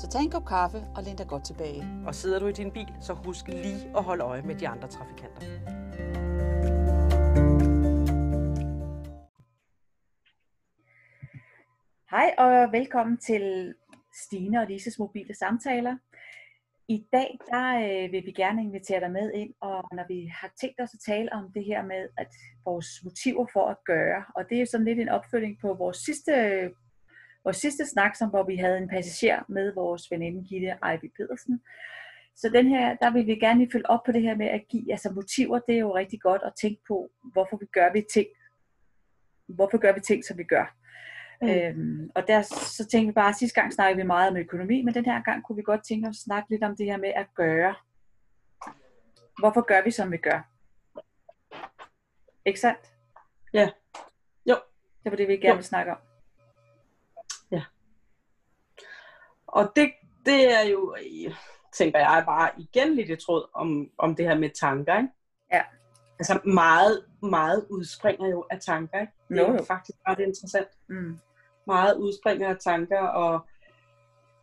Så tag en kop kaffe og læn dig godt tilbage. Og sidder du i din bil, så husk lige at holde øje med de andre trafikanter. Hej og velkommen til Stine og Lises mobile samtaler. I dag der øh, vil vi gerne invitere dig med ind, og når vi har tænkt os at tale om det her med at vores motiver for at gøre, og det er sådan lidt en opfølging på vores sidste, vores sidste snak, som, hvor vi havde en passager med vores veninde Gitte Ejby Pedersen. Så den her, der vil vi gerne lige følge op på det her med at give, altså motiver, det er jo rigtig godt at tænke på, hvorfor vi gør vi ting, hvorfor gør vi ting, som vi gør. Mm. Øhm, og der, så tænkte vi bare, at sidste gang snakkede vi meget om økonomi, men den her gang kunne vi godt tænke os at snakke lidt om det her med at gøre. Hvorfor gør vi, som vi gør? Ikke sandt? Ja. Jo. Det var det, vi gerne vil snakke om. Ja. Og det, det er jo, tænker jeg, bare igen lidt i tråd om, om det her med tanker, ikke? Ja. Altså meget, meget udspringer jo af tanker, ikke? Det er Jo, jo faktisk ret interessant. Mm. meget udspringer af tanker og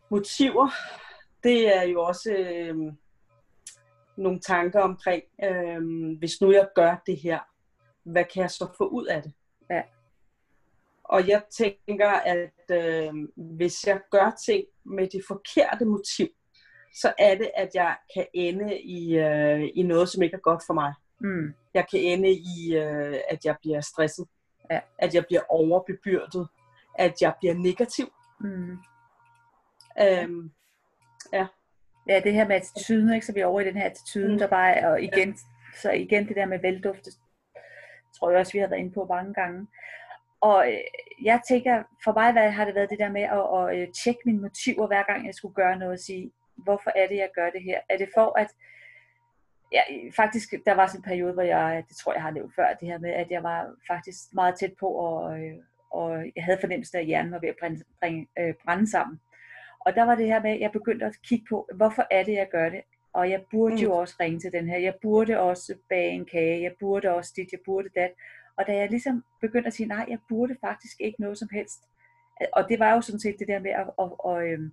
motiver. Det er jo også øh, nogle tanker omkring, øh, hvis nu jeg gør det her, hvad kan jeg så få ud af det? Ja. Og jeg tænker, at øh, hvis jeg gør ting med det forkerte motiv, så er det, at jeg kan ende i, øh, i noget, som ikke er godt for mig. Mm. Jeg kan ende i, øh, at jeg bliver stresset, Ja. at jeg bliver overbebyrdet, at jeg bliver negativ. Mm. Øhm, Ja, det her med attituden, ikke? så vi er over i den her attitude, Mm. der bare er, og igen, så igen det der med veldufte, tror jeg også, vi har været inde på mange gange. Og øh, jeg tænker, for mig hvad har det været det der med at, at øh, tjekke mine motiver, hver gang jeg skulle gøre noget, og sige, hvorfor er det, jeg gør det her? Er det for at, ja, faktisk, der var sådan en periode, hvor jeg, det tror jeg har nævnt før, det her med, at jeg var faktisk meget tæt på, og, øh, og jeg havde fornemmelsen af, at hjernen var ved at brænde, øh, brænde sammen. Og der var det her med, at jeg begyndte at kigge på, hvorfor er det, jeg gør det? Og jeg burde Mm. jo også ringe til den her. Jeg burde også bage en kage. Jeg burde også dit. Jeg burde dat. Og da jeg ligesom begyndte at sige, nej, jeg burde faktisk ikke noget som helst. Og det var jo sådan set det der med at, at, at, øhm,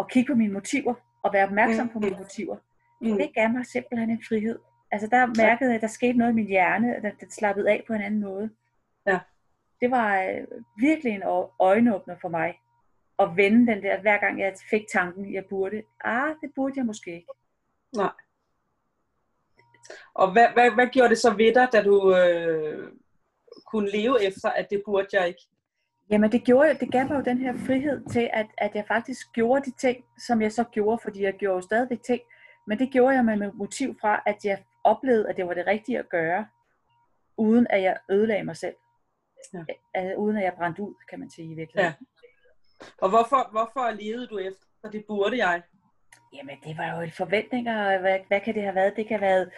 at kigge på mine motiver. Og være opmærksom på Mm. mine motiver. mm, Det gav mig simpelthen en frihed. Altså der mærkede jeg, at der skete noget i min hjerne, at den slappede af på en anden måde. Ja. Det var øh, virkelig en øjenåbner for mig. At vende den der, hver gang jeg fik tanken, jeg burde. Ah, det burde jeg måske ikke. nej. Og hvad, hvad, hvad gjorde det så ved dig, da du øh, kunne leve efter, at det burde jeg ikke? Jamen det, gjorde, det gav mig jo den her frihed til, at, at jeg faktisk gjorde de ting, som jeg så gjorde, fordi jeg gjorde jo stadigvæk ting. Men det gjorde jeg med motiv fra, at jeg oplevede, at det var det rigtige at gøre, uden at jeg ødelagde mig selv. Ja. Ja. Uden at jeg brændte ud, kan man sige i virkeligheden. Og hvorfor, hvorfor levede du efter, det burde jeg? Jamen, det var jo et forventninger. Hvad, hvad kan det have været? Det kan have været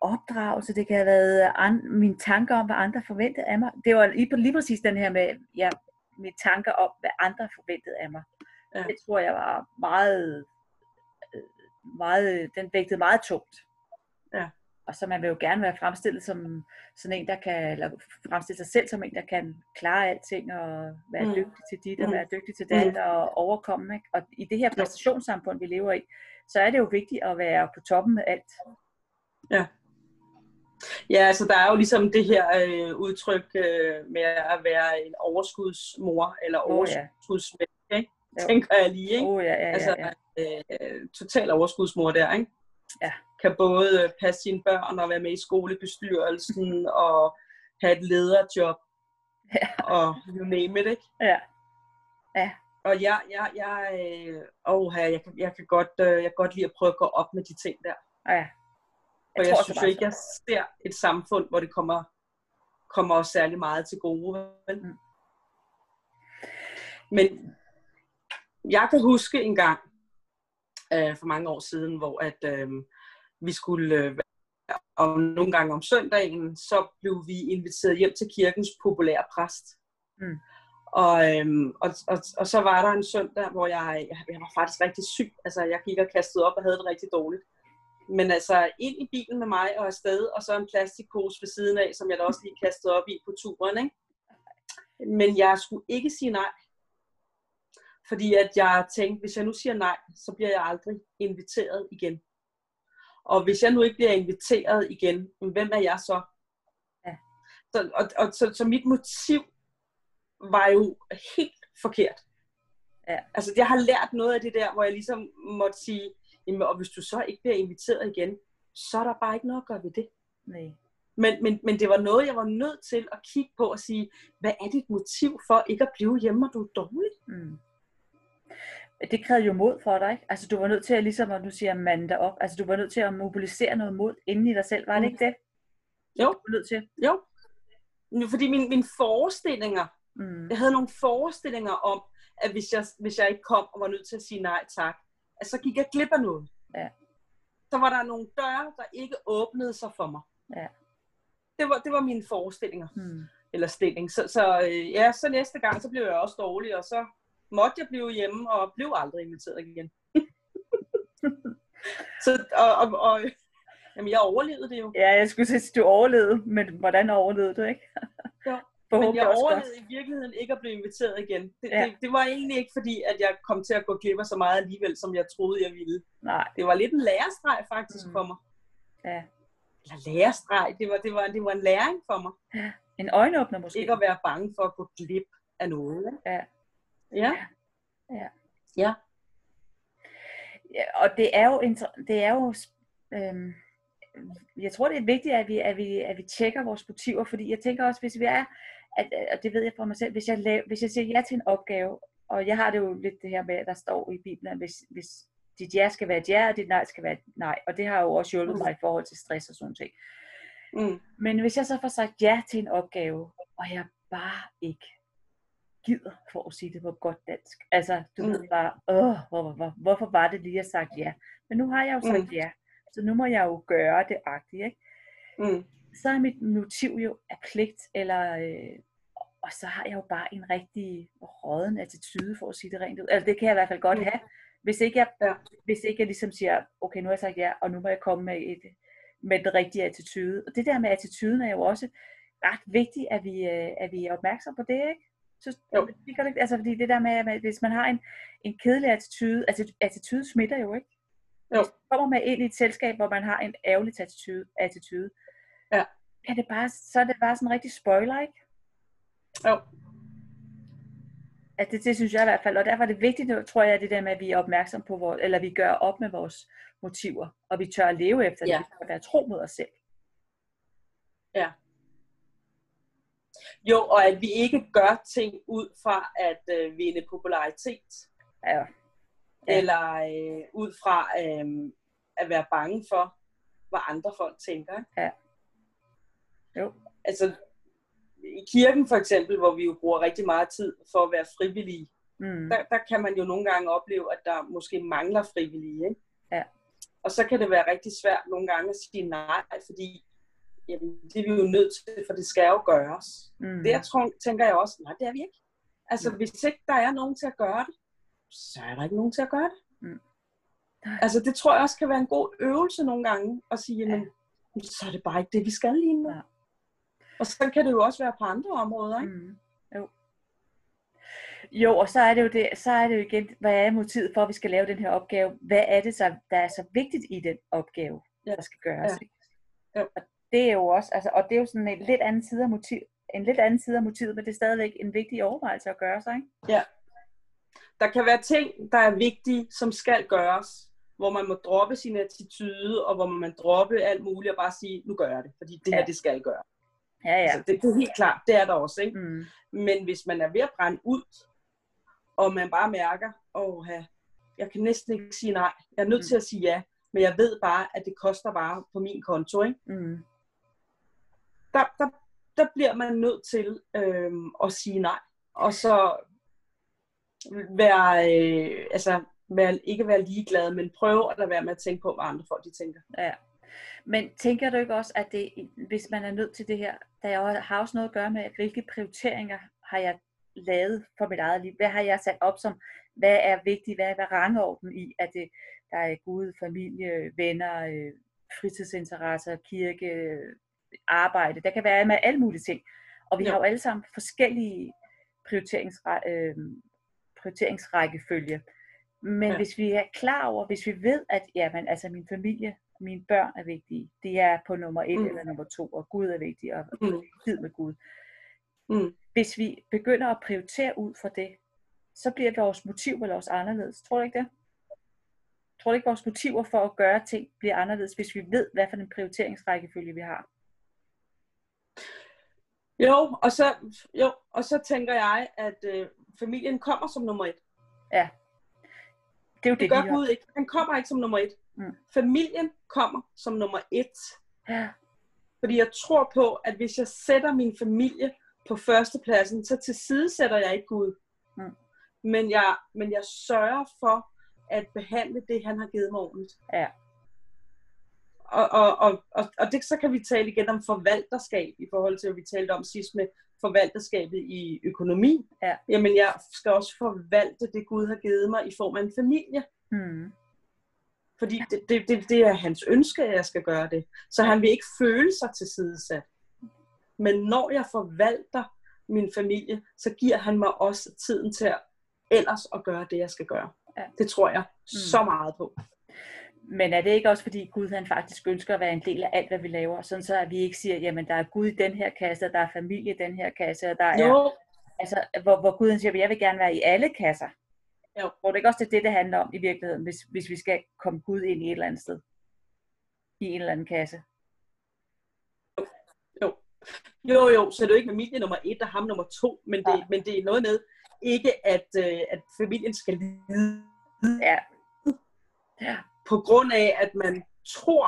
opdragelse, det kan have været an, mine tanker om, hvad andre forventede af mig. Det var lige, lige præcis den her med ja, mine tanker om, hvad andre forventede af mig. Ja. Det tror jeg var meget, øh, meget, den vægtede meget tungt. Ja. Og så man vil jo gerne være fremstillet som sådan en, der kan, eller fremstille sig selv som en, der kan klare alting, og være Mm. mm. dygtig til dit, og Mm. være dygtig til dat, og overkomme. Ikke? Og i det her præstationssamfund, vi lever i, så er det jo vigtigt at være på toppen med alt. Ja, altså der er jo ligesom det her øh, udtryk øh, med at være en overskudsmor eller Åh, ja. overskudsmenneske, ikke? Jo. tænker jeg lige. Ikke? Oh, ja, ja, altså, ja, ja. øh, total overskudsmor der, ikke? Ja. Kan både passe sine børn og være med i skolebestyrelsen og have et lederjob Ja. og you name it, ikke? ja. Og jeg, jeg, jeg, øh, åh, jeg, kan, jeg kan godt, øh, jeg kan godt lide at prøve at gå op med de ting der. ja. For jeg, tror jeg også, synes jo ikke, jeg ser et samfund, hvor det kommer, kommer os særlig meget til gode. Vel? Mm. Men jeg kan huske en gang, øh, for mange år siden, hvor at øh, vi skulle, øh, og nogle gange om søndagen, så blev vi inviteret hjem til kirkens populære præst. Mm. Og, øhm, og, og, og så var der en søndag, hvor jeg, jeg var faktisk rigtig syg. Altså, jeg gik og kastede op og havde det rigtig dårligt. Men altså, ind i bilen med mig og afsted, og så en plastikpose ved siden af, som jeg da også lige kastede op i på turen, ikke? Men jeg skulle ikke sige nej. Fordi at jeg tænkte, hvis jeg nu siger nej, så bliver jeg aldrig inviteret igen. Og hvis jeg nu ikke bliver inviteret igen, hvem er jeg så? Ja. Så, og, og, så, så mit motiv var jo helt forkert. Ja. Altså, jeg har lært noget af det der, hvor jeg ligesom måtte sige, jamen, og hvis du så ikke bliver inviteret igen, så er der bare ikke noget at gøre ved det. Nej. Men, men, men det var noget, jeg var nødt til at kigge på og sige, hvad er dit motiv for ikke at blive hjemme, når du er dårlig? Mm. Det krævede jo mod for dig, ikke? Altså du var nødt til at ligesom, at du siger mande dig op, altså du var nødt til at mobilisere noget mod inden i dig selv, var det Mm. ikke det? Jo. Du var nødt til. Jo. Nu, Fordi mine, mine forestillinger, Mm. jeg havde nogle forestillinger om, at hvis jeg, hvis jeg ikke kom og var nødt til at sige nej tak, at så gik jeg glip af noget. Ja. Så var der nogle døre, der ikke åbnede sig for mig. Ja. Det var, det var mine forestillinger. Mm. eller stilling. Så, så øh, ja, så næste gang, så blev jeg også dårlig, og så måtte jeg blive hjemme, og blev aldrig inviteret igen. så, og, og, og, jamen, jeg overlevede det jo. Ja, jeg skulle sige, at du overlevede, men hvordan overlevede du, ikke? Jo, Men jeg godt. overlevede i virkeligheden ikke at blive inviteret igen. Det, Ja. ja. det, det var egentlig ikke fordi, at jeg kom til at gå glip af så meget alligevel, som jeg troede, jeg ville. Nej, Det var lidt en lærestreg faktisk Mm. for mig. ja. Eller lærestreg, det var, det, var, det var en læring for mig. En øjenåbner måske. Ikke at være bange for at gå glip af noget. Ja. Ja. Ja. Ja. Ja, og det er jo, det er jo øhm, jeg tror det er vigtigt, at vi, at, vi, at vi tjekker vores motiver, fordi jeg tænker også, hvis vi er, at, og det ved jeg fra mig selv, hvis jeg, lav, hvis jeg siger ja til en opgave, og jeg har det jo lidt det her med, at der står i Bibelen, at hvis, hvis dit ja skal være et ja, og dit nej skal være et nej, og det har jo også hjulpet Mm. mig i forhold til stress og sådan ting. Mm. Men hvis jeg så får sagt ja til en opgave, og jeg bare ikke gider, for at sige det på godt dansk. Altså, du Mm. ved bare, åh, hvor, hvor, hvor, hvorfor var det lige, jeg sagt ja? Men nu har jeg jo sagt Mm. ja, så nu må jeg jo gøre det agtigt, ikke? Mm. Så er mit motiv jo af pligt, eller, øh, og så har jeg jo bare en rigtig råden attitude, for at sige det rent ud. Altså, det kan jeg i hvert fald godt Mm. have, hvis ikke jeg, Ja. hvis ikke jeg ligesom siger, okay, nu har jeg sagt ja, og nu må jeg komme med, et, med den rigtige attitude. Og det der med attituden er jo også ret vigtigt, at vi, øh, at vi er opmærksom på det, ikke? Så, Jo. det det, ikke? altså, fordi det der med, at hvis man har en, en kedelig attitude, altså attitude smitter jo, ikke? Jo. Hvis man kommer med ind i et selskab, hvor man har en ærgerlig attitude, attitude Ja. er det bare, så er det bare sådan en rigtig spoiler, ikke? Jo. At det, det synes jeg i hvert fald, og derfor er det vigtigt, tror jeg, det der med, at vi er opmærksom på, vores, eller vi gør op med vores motiver, og vi tør at leve efter Ja. det, og være tro mod os selv. Jo, og at vi ikke gør ting ud fra at øh, vinde popularitet, Ja. Ja. ja. eller øh, ud fra øh, at være bange for, hvad andre folk tænker. ikke? Jo. Altså, i kirken for eksempel, hvor vi jo bruger rigtig meget tid for at være frivillige, Mm. der, der kan man jo nogle gange opleve, at der måske mangler frivillige. Ikke? Ja. Og så kan det være rigtig svært nogle gange at sige nej, fordi jamen, det er vi jo nødt til, for det skal jo gøres. Mm. Der tror, tænker jeg også, nej, det er vi ikke. Altså, Mm. hvis ikke der er nogen til at gøre det, så er der ikke nogen til at gøre det. Mm. Altså, det tror jeg også kan være en god øvelse nogle gange, at sige, jamen, så er det bare ikke det, vi skal lige nu. Ja. Og så kan det jo også være på andre områder, ikke? Mm. Jo. Jo, og så er det jo det, så er det jo igen, hvad er motivet for, at vi skal lave den her opgave? Hvad er det så, der er så vigtigt i den opgave, Ja. der skal gøres? Ja. Og det er jo også, altså, og det er jo sådan en lidt anden side af motiv, en lidt anden side af motivet, men det er stadigvæk en vigtig overvejelse at gøre sig, ikke? Der kan være ting, der er vigtige, som skal gøres, hvor man må droppe sin attitude, og hvor man må droppe alt muligt og bare sige, nu gør jeg det, fordi det Ja. her, det skal gøre. Ja, ja. Altså, det, det er helt klart, det er der også, ikke? Mm. Men hvis man er ved at brænde ud, og man bare mærker, åh, jeg kan næsten ikke sige nej, jeg er nødt Mm. til at sige ja, men jeg ved bare, at det koster bare på min konto, ikke? Mm. Der, der, der bliver man nødt til øh, at sige nej, og så være, øh, altså, være, ikke være ligeglad, men prøve at lade være med at tænke på, hvad andre folk de tænker. Ja. Men tænker du ikke også, at det, hvis man er nødt til det her, der har også noget at gøre med, hvilke prioriteringer har jeg lavet for mit eget liv? Hvad har jeg sat op som, hvad er vigtigt, hvad er, rangorden i, at det, der er Gud, familie, venner, øh, fritidsinteresser, kirke, arbejde. Der kan være med alle mulige ting. Og vi ja. har jo alle sammen forskellige prioriteringsræ- øh, prioriteringsrækkefølge. Men ja. hvis vi er klar over, hvis vi ved, at jamen, altså min familie, mine børn er vigtige, det er på nummer et mm. eller nummer to, og Gud er vigtig, og mm. tid med Gud. Mm. Hvis vi begynder at prioritere ud fra det, så bliver vores motiv vel også anderledes. Tror du ikke det? Tror du ikke, vores motiver for at gøre ting bliver anderledes, hvis vi ved, hvad for en prioriteringsrækkefølge vi har? Jo, og så, jo, og så tænker jeg, at øh, familien kommer som nummer et. Ja. Det er jo det, det gør Gud ikke. Han kommer ikke som nummer et. Mm. Familien kommer som nummer et. Ja. Fordi jeg tror på, at hvis jeg sætter min familie på førstepladsen, så tilsidesætter jeg ikke Gud. Mm. Men, jeg, men jeg sørger for at behandle det, han har givet mig ordentligt. Ja. Og, og, og, og, og det, så kan vi tale igen om forvalterskab, i forhold til, hvad vi talte om sidst med forvalterskabet i økonomi. Ja. Jamen, jeg skal også forvalte det, Gud har givet mig i form af en familie. Mm. Fordi det, det, det, det er hans ønske, at jeg skal gøre det. Så han vil ikke føle sig tilsidesat. Men når jeg forvalter min familie, så giver han mig også tiden til at ellers at gøre det, jeg skal gøre. Ja. Det tror jeg mm. så meget på. Men er det ikke også fordi Gud han faktisk ønsker at være en del af alt, hvad vi laver, sådan så at vi ikke siger, jamen der er Gud i den her kasse, og der er familie i den her kasse, og der er, jo. altså, hvor, hvor Gud han siger, at jeg vil gerne være i alle kasser. Jo. Hvor det ikke også det, det, det handler om i virkeligheden, hvis, hvis vi skal komme Gud ind i et eller andet sted. I en eller anden kasse. Jo, jo, jo så er det jo ikke familie nummer et og ham nummer to, men det, ja. men det er noget med, ikke at, øh, at familien skal lide. Ja. ja. På grund af, at man tror,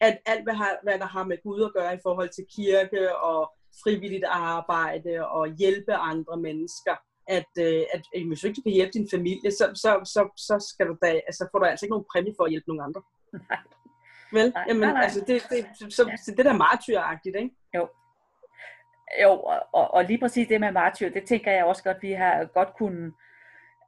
at alt, hvad, har, hvad der har med Gud at gøre i forhold til kirke og frivilligt arbejde og hjælpe andre mennesker, at, øh, at hvis du ikke kan hjælpe din familie, så, så, så, så skal du da, altså, får du altså ikke nogen præmie for at hjælpe nogen andre. Nej. Vel? Nej, Jamen, nej, nej. altså, det, det, så, ja. det der martyragtigt, ikke? Jo. Jo, og, og, og lige præcis det med martyr, det tænker jeg også godt, vi har godt kunne,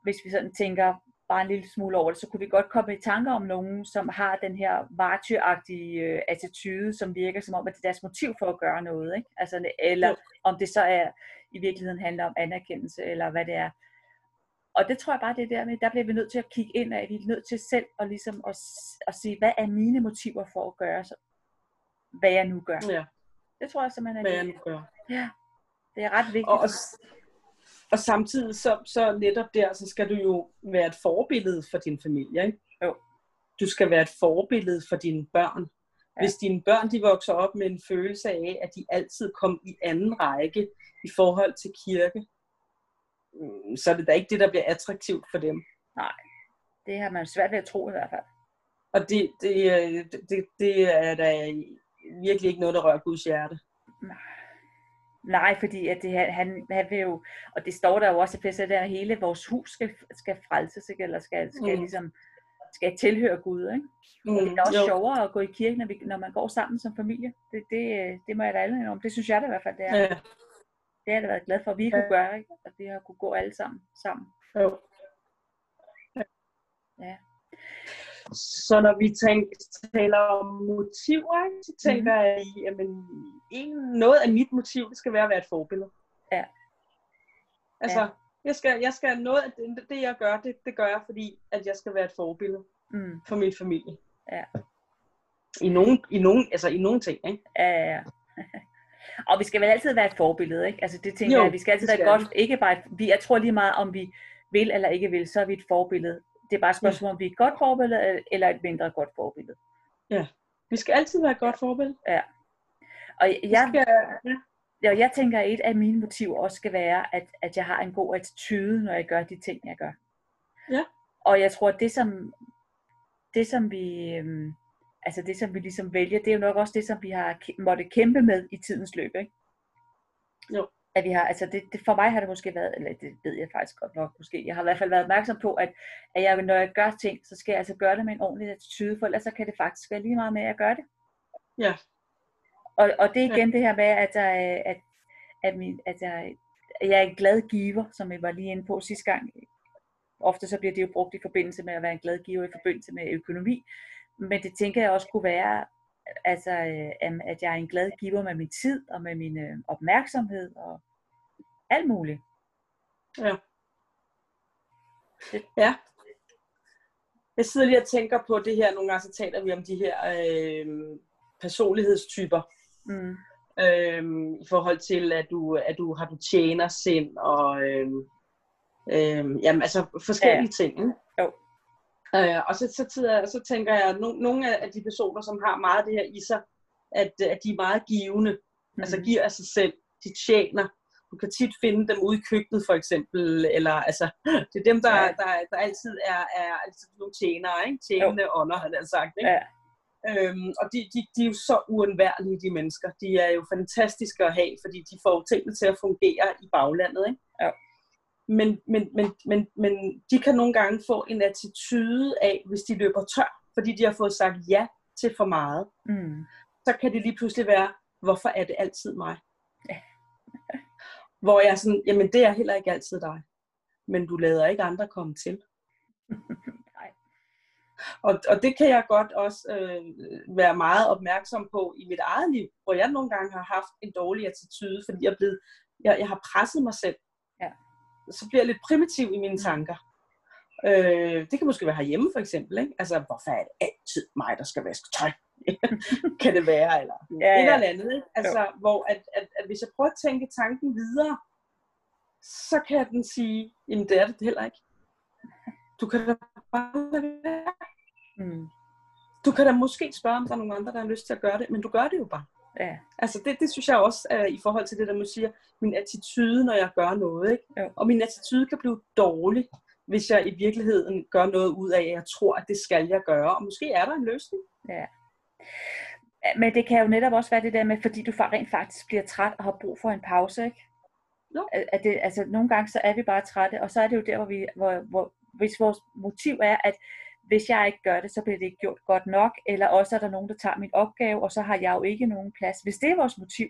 hvis vi sådan tænker bare en lille smule over det, så kunne vi godt komme i tanker om nogen, som har den her martyragtige øh, attitude, som virker som om, at det er deres motiv for at gøre noget. Ikke? Altså, eller om det så er i virkeligheden handler om anerkendelse, eller hvad det er. Og det tror jeg bare, det er der med, der bliver vi nødt til at kigge ind af, vi er nødt til selv at, ligesom at, at sige, hvad er mine motiver for at gøre, så, hvad jeg nu gør. Ja. Det tror jeg simpelthen er Hvad jeg nu gør. Ja, det er ret vigtigt. Og, og, og samtidig så, så netop der, så skal du jo være et forbillede for din familie. Ikke? Jo. Du skal være et forbillede for dine børn. Ja. Hvis dine børn de vokser op med en følelse af, at de altid kom i anden række i forhold til kirke, mm, så er det da ikke det, der bliver attraktivt for dem. Nej, det har man svært ved at tro i hvert fald. Og det, det, øh, det, det er da virkelig ikke noget, der rører Guds hjerte. Nej, fordi at det, han, han vil jo, og det står der jo også i fæstet, at hele vores hus skal, skal frelses, ikke? eller skal, skal mm. ligesom skal tilhøre Gud. Ikke? Mm, det er også jo. sjovere at gå i kirke, når, vi, når man går sammen som familie. Det, det, det må jeg da alle om. Det synes jeg da i hvert fald, det er. Ja. Det har jeg da været glad for, at vi ja. kunne gøre, ikke? at vi har kunne gå alle sammen sammen. Jo. Ja. Så når vi tænker, taler om motiver, så tænker mm. jeg, at en, noget af mit motiv, det skal være at være et forbillede. Ja. Altså, ja. jeg skal, jeg skal noget af det, det jeg gør, det, det gør jeg, fordi at jeg skal være et forbillede mm. for min familie. Ja. I nogen, i nogen, altså i nogen ting, ikke? Ja, ja, ja. Og vi skal vel altid være et forbillede, ikke? Altså det tænker jo, jeg, vi skal altid være godt, ikke bare, vi, jeg tror lige meget, om vi vil eller ikke vil, så er vi et forbillede det er bare et spørgsmål, ja. om vi er et godt forbillede, eller et mindre godt forbillede. Ja, vi skal altid være et godt forbillede. Ja. Og jeg, skal, ja. jeg tænker, at et af mine motiver også skal være, at, at jeg har en god attitude, når jeg gør de ting, jeg gør. Ja. Og jeg tror, at det som, det som vi, øhm, altså det som vi ligesom vælger, det er jo nok også det, som vi har måttet kæmpe med i tidens løb, ikke? Jo. At vi har, altså det, det, for mig har det måske været, eller det ved jeg faktisk godt nok måske, jeg har i hvert fald været opmærksom på, at, at jeg, når jeg gør ting, så skal jeg altså gøre det med en ordentlig attitude, for ellers så kan det faktisk være lige meget med, at jeg gør det. Ja. Og, og det er igen ja. det her med, at, at, at, at, min, at jeg, jeg er en glad giver, som jeg var lige inde på sidste gang. Ofte så bliver det jo brugt i forbindelse med at være en glad giver i forbindelse med økonomi. Men det tænker jeg også kunne være, altså, at jeg er en glad giver med min tid og med min øh, opmærksomhed og alt muligt. Ja. Ja. Jeg sidder lige og tænker på det her, nogle gange så taler vi om de her øh, personlighedstyper. Mm. Øhm, I forhold til, at du, at du har du tjener sind og øhm, øhm, jamen, altså forskellige ja. ting. Ikke? Jo. Øh, og så, så, tider, så tænker jeg, at no, nogle af de personer, som har meget af det her i sig, at, at de er meget givende. Mm. Altså giver af sig selv. De tjener. Du kan tit finde dem ude i køkkenet for eksempel, eller altså, det er dem, der, ja. der, der altid er, er altid nogle tjenere, ikke? Tjenende jo. ånder, har jeg sagt. Ikke? Ja. Øhm, og de, de, de er jo så uundværlige, de mennesker. De er jo fantastiske at have, fordi de får tingene til at fungere i baglandet. Ikke? Men, men, men, men, men de kan nogle gange få en attitude af, hvis de løber tør, fordi de har fået sagt ja til for meget. Mm. Så kan det lige pludselig være, hvorfor er det altid mig? Ja. Hvor jeg er sådan, jamen det er heller ikke altid dig. Men du lader ikke andre komme til. Og, og det kan jeg godt også øh, være meget opmærksom på i mit eget liv, hvor jeg nogle gange har haft en dårlig attitude, fordi jeg, er blevet, jeg, jeg har presset mig selv. Ja. Så bliver jeg lidt primitiv i mine tanker. Øh, det kan måske være herhjemme for eksempel. Ikke? Altså, hvorfor er det altid mig, der skal vaske tøj? kan det være, eller ja, ja. et eller andet. Ikke? Altså, jo. hvor at, at, at hvis jeg prøver at tænke tanken videre, så kan den sige, jamen det er det heller ikke. Du kan da bare lade være. Mm. Du kan da måske spørge, om der er nogen andre, der har lyst til at gøre det, men du gør det jo bare. Ja. Altså det, det synes jeg også er i forhold til det, der man siger, min attitude, når jeg gør noget. Ikke? Ja. Og min attitude kan blive dårlig, hvis jeg i virkeligheden gør noget ud af, at jeg tror, at det skal jeg gøre. Og måske er der en løsning. Ja. Men det kan jo netop også være det der med, fordi du rent faktisk bliver træt og har brug for en pause, ikke? Jo. At det, altså, nogle gange så er vi bare trætte, og så er det jo der, hvor, vi, hvor, hvor hvis vores motiv er, at hvis jeg ikke gør det, så bliver det ikke gjort godt nok, eller også er der nogen, der tager min opgave, og så har jeg jo ikke nogen plads. Hvis det er vores motiv,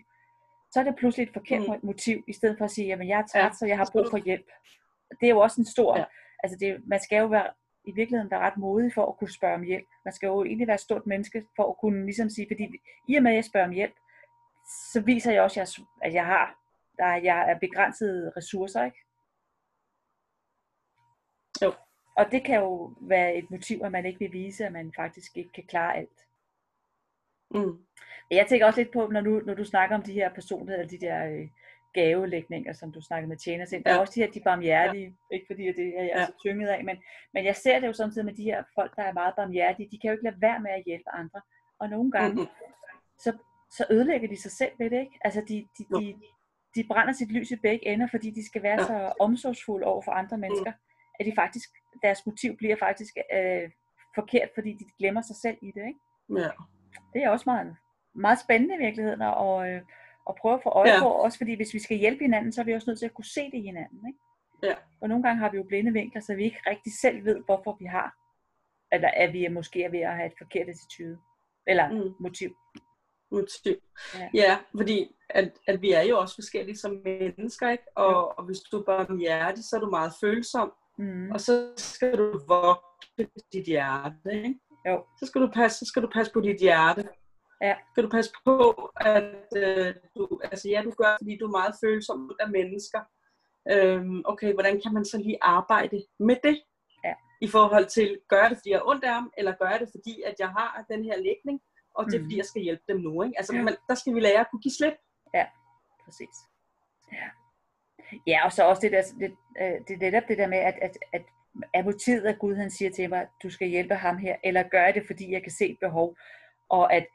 så er det pludselig et forkert mm. motiv, i stedet for at sige, at jeg er træt, ja. så jeg har brug for hjælp. Det er jo også en stor, ja. altså det, man skal jo være, i virkeligheden være ret modig for at kunne spørge om hjælp. Man skal jo egentlig være et stort menneske for at kunne ligesom sige, fordi i og med at jeg spørger om hjælp, så viser jeg også, at jeg har, der jeg er begrænsede ressourcer, ikke? Jo. Og det kan jo være et motiv, at man ikke vil vise, at man faktisk ikke kan klare alt. Mm. Jeg tænker også lidt på, når du, når du snakker om de her personligheder, de der øh, gavelægninger, som du snakkede med tjener ja. der er også de her, de barmhjertige, ja. ikke fordi det er jeg ja. så tynget af, men, men jeg ser det jo samtidig med de her folk, der er meget barmhjertige, de kan jo ikke lade være med at hjælpe andre. Og nogle gange, mm-hmm. så, så ødelægger de sig selv ved det, ikke? Altså de, de, de, de brænder sit lys i begge ender, fordi de skal være ja. så omsorgsfulde over for andre mennesker. Mm at de faktisk, deres motiv bliver faktisk øh, forkert, fordi de glemmer sig selv i det. Ikke? Ja. Det er også meget, meget spændende i virkeligheden at, øh, at prøve at få øje ja. på, også fordi hvis vi skal hjælpe hinanden, så er vi også nødt til at kunne se det i hinanden. Ikke? Ja. Og nogle gange har vi jo blinde vinkler, så vi ikke rigtig selv ved, hvorfor vi har, eller at vi er måske er ved at have et forkert attitude, eller mm. motiv. Motiv. Ja. ja, fordi at, at vi er jo også forskellige som mennesker, ikke? Og, og hvis du er bare hjertet, så er du meget følsom. Mm. Og så skal du vogte dit hjerte, ikke? Jo. Så skal du passe, så skal du passe på dit hjerte. Ja. Skal du passe på, at øh, du, altså ja, du gør, fordi du er meget følsom af mennesker. Øhm, okay, hvordan kan man så lige arbejde med det? Ja. I forhold til, gør jeg det, fordi jeg har ondt af ham, eller gør jeg det, fordi at jeg har den her lægning, og det er, mm. fordi jeg skal hjælpe dem nu. Ikke? Altså, ja. man, der skal vi lære at kunne give slip. Ja, præcis. Ja. Ja, og så også det der, det, øh, det er netop det der med, at, at, at er motivet, at Gud han siger til mig, at du skal hjælpe ham her, eller gør det, fordi jeg kan se et behov, og at,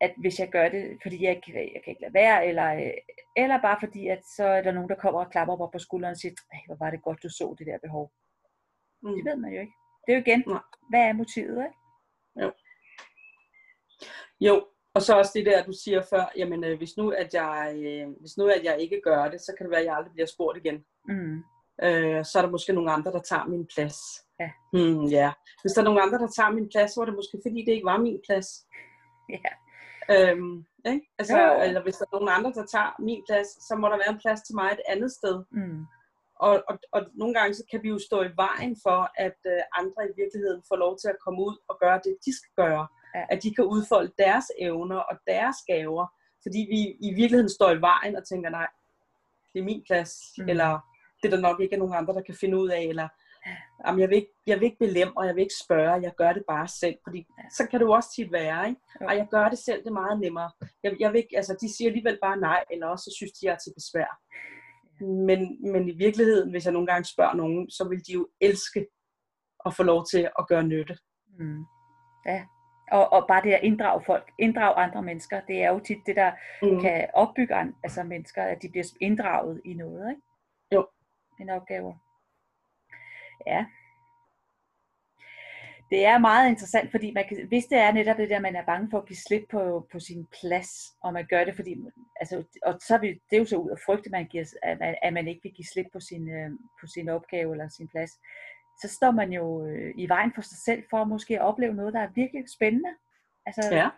at hvis jeg gør det, fordi jeg, kan, jeg kan ikke lade være, eller, øh, eller bare fordi, at så er der nogen, der kommer og klapper mig på skulderen og siger, hvor var det godt, du så det der behov. Mm. Det ved man jo ikke. Det er jo igen, ja. hvad er motivet, ikke? Jo. Jo, Og så også det der, du siger før, jamen øh, hvis, nu, at jeg, øh, hvis nu at jeg ikke gør det, så kan det være, at jeg aldrig bliver spurgt igen. Mm. Øh, så er der måske nogle andre, der tager min plads. Ja. Hmm, ja. Hvis der er nogle andre, der tager min plads, så er det måske fordi, det ikke var min plads. Ja. Øhm, ikke? Altså, Jo. eller hvis der er nogen andre, der tager min plads, så må der være en plads til mig et andet sted. Mm. Og, og, og nogle gange så kan vi jo stå i vejen for, at øh, andre i virkeligheden får lov til at komme ud og gøre det, de skal gøre. Ja. At de kan udfolde deres evner og deres gaver. Fordi vi i virkeligheden står i vejen og tænker, nej, det er min plads. Mm. Eller det er der nok ikke er nogen andre, der kan finde ud af. Eller jamen, jeg, vil ikke, jeg vil ikke belemme, og jeg vil ikke spørge. Jeg gør det bare selv. Fordi så kan det jo også tit være. Ikke? Og jeg gør det selv, det er meget nemmere. Jeg, jeg vil ikke, altså, de siger alligevel bare nej, eller også så synes de, jeg er til besvær. Men, men i virkeligheden, hvis jeg nogle gange spørger nogen, så vil de jo elske at få lov til at gøre nytte. Mm. Ja. Og, og bare det at inddrage folk, inddrage andre mennesker, det er jo tit det, der Mm. kan opbygge an, altså mennesker, at de bliver inddraget i noget, ikke? Jo. En opgave. Ja. Det er meget interessant, fordi man kan, hvis det er netop det der, man er bange for at give slip på, på sin plads, og man gør det, fordi, altså, og så vil det er jo så ud af frygte, man giver, at, man, at man ikke vil give slip på sin, øh, på sin opgave eller sin plads, så står man jo øh, i vejen for sig selv, for måske at opleve noget, der er virkelig spændende. Altså, Ja.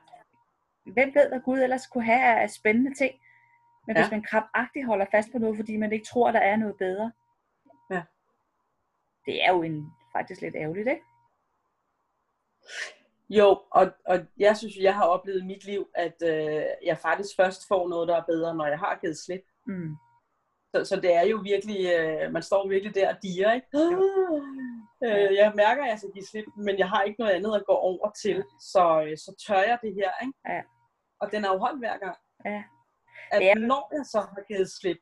hvem ved, hvad Gud ellers kunne have af spændende ting. Men Ja. hvis man krampagtigt holder fast på noget, fordi man ikke tror, der er noget bedre. Ja. Det er jo en, faktisk lidt ærgerligt, ikke? Jo, og, og jeg synes, jeg har oplevet i mit liv, at øh, jeg faktisk først får noget, der er bedre, når jeg har givet slip. Mm. Så, så det er jo virkelig, øh, man står virkelig der og diger, ikke? Jo. Øh, jeg mærker, at jeg skal give slip, men jeg har ikke noget andet at gå over til, så, øh, så tør jeg det her, ikke? Ja. Og den er jo holdt hver gang. Ja. At er- når jeg så har givet slip,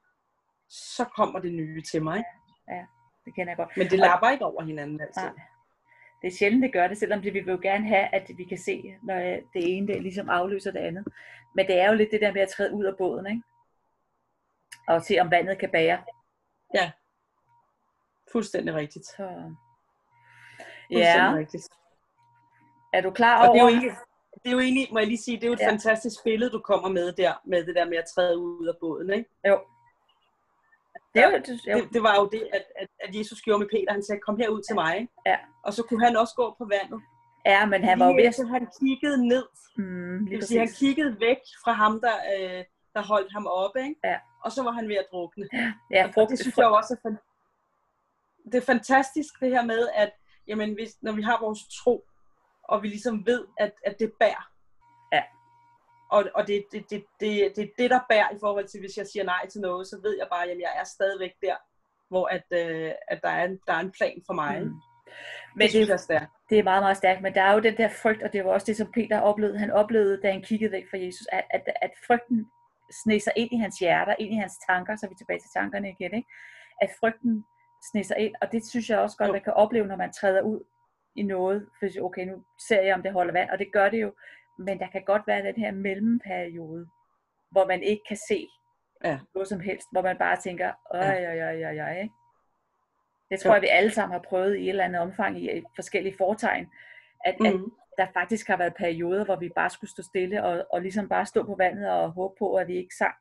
så kommer det nye til mig. ikke? Det kender jeg godt. Men det lapper ikke over hinanden altid. Nej. Det er sjældent, det gør det, selvom det, vi vil jo gerne have, at vi kan se, når øh, det ene det ligesom afløser det andet. Men det er jo lidt det der med at træde ud af båden, ikke? Og se, om vandet kan bære. Fuldstændig rigtigt. Så... Fuldstændig Ja, rigtigt. er du klar Og over? det er jo egentlig, det er jo egentlig, må jeg lige sige, det er jo et Ja. ja. fantastisk billede, du kommer med der, med det der med at træde ud af båden, ikke? Jo. Det jo, det, jo. Det, det var jo det, at, at, at Jesus gjorde med Peter. Han sagde, kom herud til mig. Ja. Og så kunne han også gå på vandet. Ja, men han var jo ved at... han kiggede ned. Mm, Det vil sige, han kiggede væk fra ham, der, øh, der holdt ham oppe. Ikke? Ja. Og så var han ved at drukne. Ja, Og frugt, det synes jeg også er, det er fantastisk, det her med, at jamen, hvis, når vi har vores tro, og vi ligesom ved, at, at det bærer. Ja. Og, og det, det, det, det, det er det, der bærer i forhold til, hvis jeg siger nej til noget, så ved jeg bare, at jeg er stadigvæk der, hvor at, øh, at der, er en, der er en plan for mig. Mm. Men det det, er det er meget, meget stærkt. Men der er jo den der frygt, og det var også det, som Peter oplevede. Han oplevede, da han kiggede væk fra Jesus, at, at, at frygten sneg sig ind i hans hjerter, ind i hans tanker, så er vi tilbage til tankerne igen, ikke? At frygten sneg sig ind, og det synes jeg også godt, man kan opleve, når man træder ud i noget, for at sige, okay, nu ser jeg, om det holder vand, og det gør det jo, men der kan godt være den her mellemperiode, hvor man ikke kan se Ja. noget som helst, hvor man bare tænker, øj, øj, øj, øj, øj? Det tror Jo. jeg, vi alle sammen har prøvet i et eller andet omfang i forskellige fortegn, at, mm. at Mm. Der faktisk har været perioder, hvor vi bare skulle stå stille og, og ligesom bare stå på vandet og håbe på, at vi ikke sank.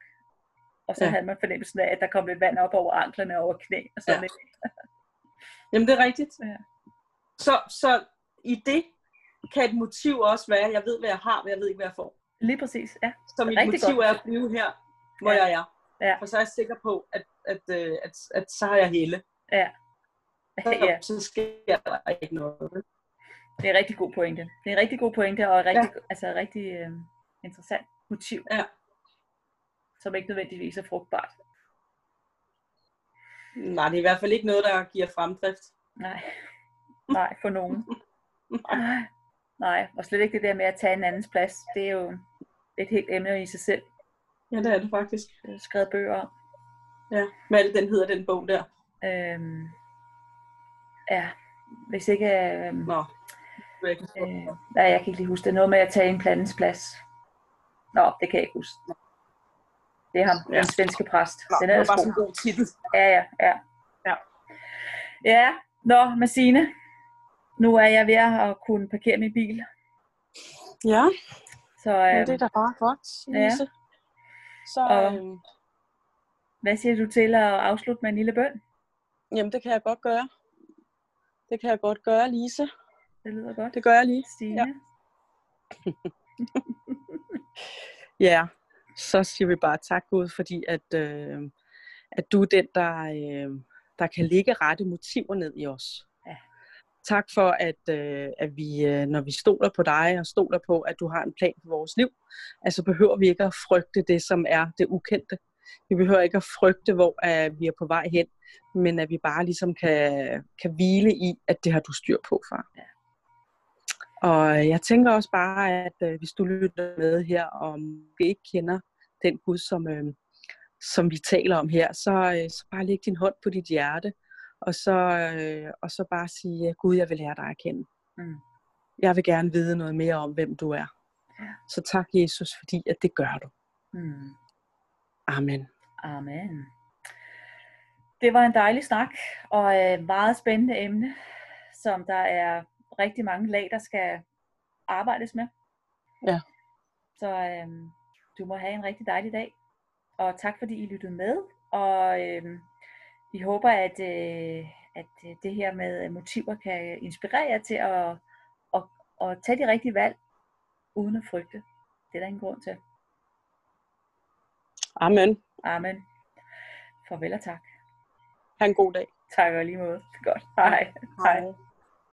Og så ja. Havde man fornemmelsen af, at der kom lidt vand op over anklerne og over knæ og sådan Ja. ja. Jamen, det er rigtigt. Ja. Så, så i det kan et motiv også være, at jeg ved, hvad jeg har, men jeg ved ikke, hvad jeg får. Lige præcis, ja. Så mit Rigtig motiv godt. er at blive her, hvor Ja. jeg er. Ja. For så er jeg sikker på, at, at, øh, at, at så har jeg hele. Ja. Så, ja, så sker der ikke noget. Det er en rigtig god pointe. Det er en rigtig god pointe og rigtig, ja. altså rigtig øh, interessant motiv, Ja. som ikke nødvendigvis er frugtbart. Nej, det er i hvert fald ikke noget, der giver fremdrift. Nej, nej for nogen. Nej. Nej, og slet ikke det der med at tage en andens plads. Det er jo et helt emne i sig selv. Ja, det er det faktisk. Er skrevet bøger om. Ja. Hvad er det, den hedder, den bog der? Øhm, ja, hvis ikke... Øhm, Nå. Jeg få- øh, nej, jeg kan ikke lige huske det. er Noget med at tage en plantens plads. Nå, det kan jeg ikke huske. Det er ham, ja. Den svenske præst. Nå, Den det er var bare god. sådan en god titel. Ja, ja, ja. Ja. Ja, nå, Massine. Nu er jeg ved at kunne parkere min bil. Ja. Så Men øh, det er da bare godt, ja. Lise. Så Og- øhm, hvad siger du til at afslutte med en lille bøn? jamen, det kan jeg godt gøre. Det kan jeg godt gøre, Lise. Det lyder godt. Det gør jeg lige. Stine? Ja. Ja, så siger vi bare tak Gud, fordi at, øh, at du er den, der, øh, der kan lægge rette motiver ned i os. Ja. Tak for, at, øh, at vi, øh, når vi stoler på dig og stoler på, at du har en plan for vores liv, altså behøver vi ikke at frygte det, som er det ukendte. Vi behøver ikke at frygte, hvor uh, vi er på vej hen, men at vi bare ligesom kan, kan hvile i, at det har du styr på, far. Ja. Og jeg tænker også bare, at øh, hvis du lytter med her, og vi ikke kender den Gud, som, øh, som vi taler om her, så, øh, så bare læg din hånd på dit hjerte, og så, øh, og så bare sige, Gud, jeg vil lære dig at kende. Mm. Jeg vil gerne vide noget mere om, hvem du er. Ja. Så tak, Jesus, fordi at det gør du. Mm. Amen. Amen. Det var en dejlig snak, og et meget spændende emne, som der er rigtig mange lag, der skal arbejdes med. Ja. Så øhm, du må have en rigtig dejlig dag. Og tak fordi I lyttede med. Og øhm, vi håber, at, øh, at øh, det her med motiver kan inspirere jer til at, at, at tage de rigtige valg, uden at frygte. Det er der ingen grund til. Amen. Amen. Farvel og tak. Ha' en god dag. Tak og lige måde. Godt. Hej. Hej. Hej.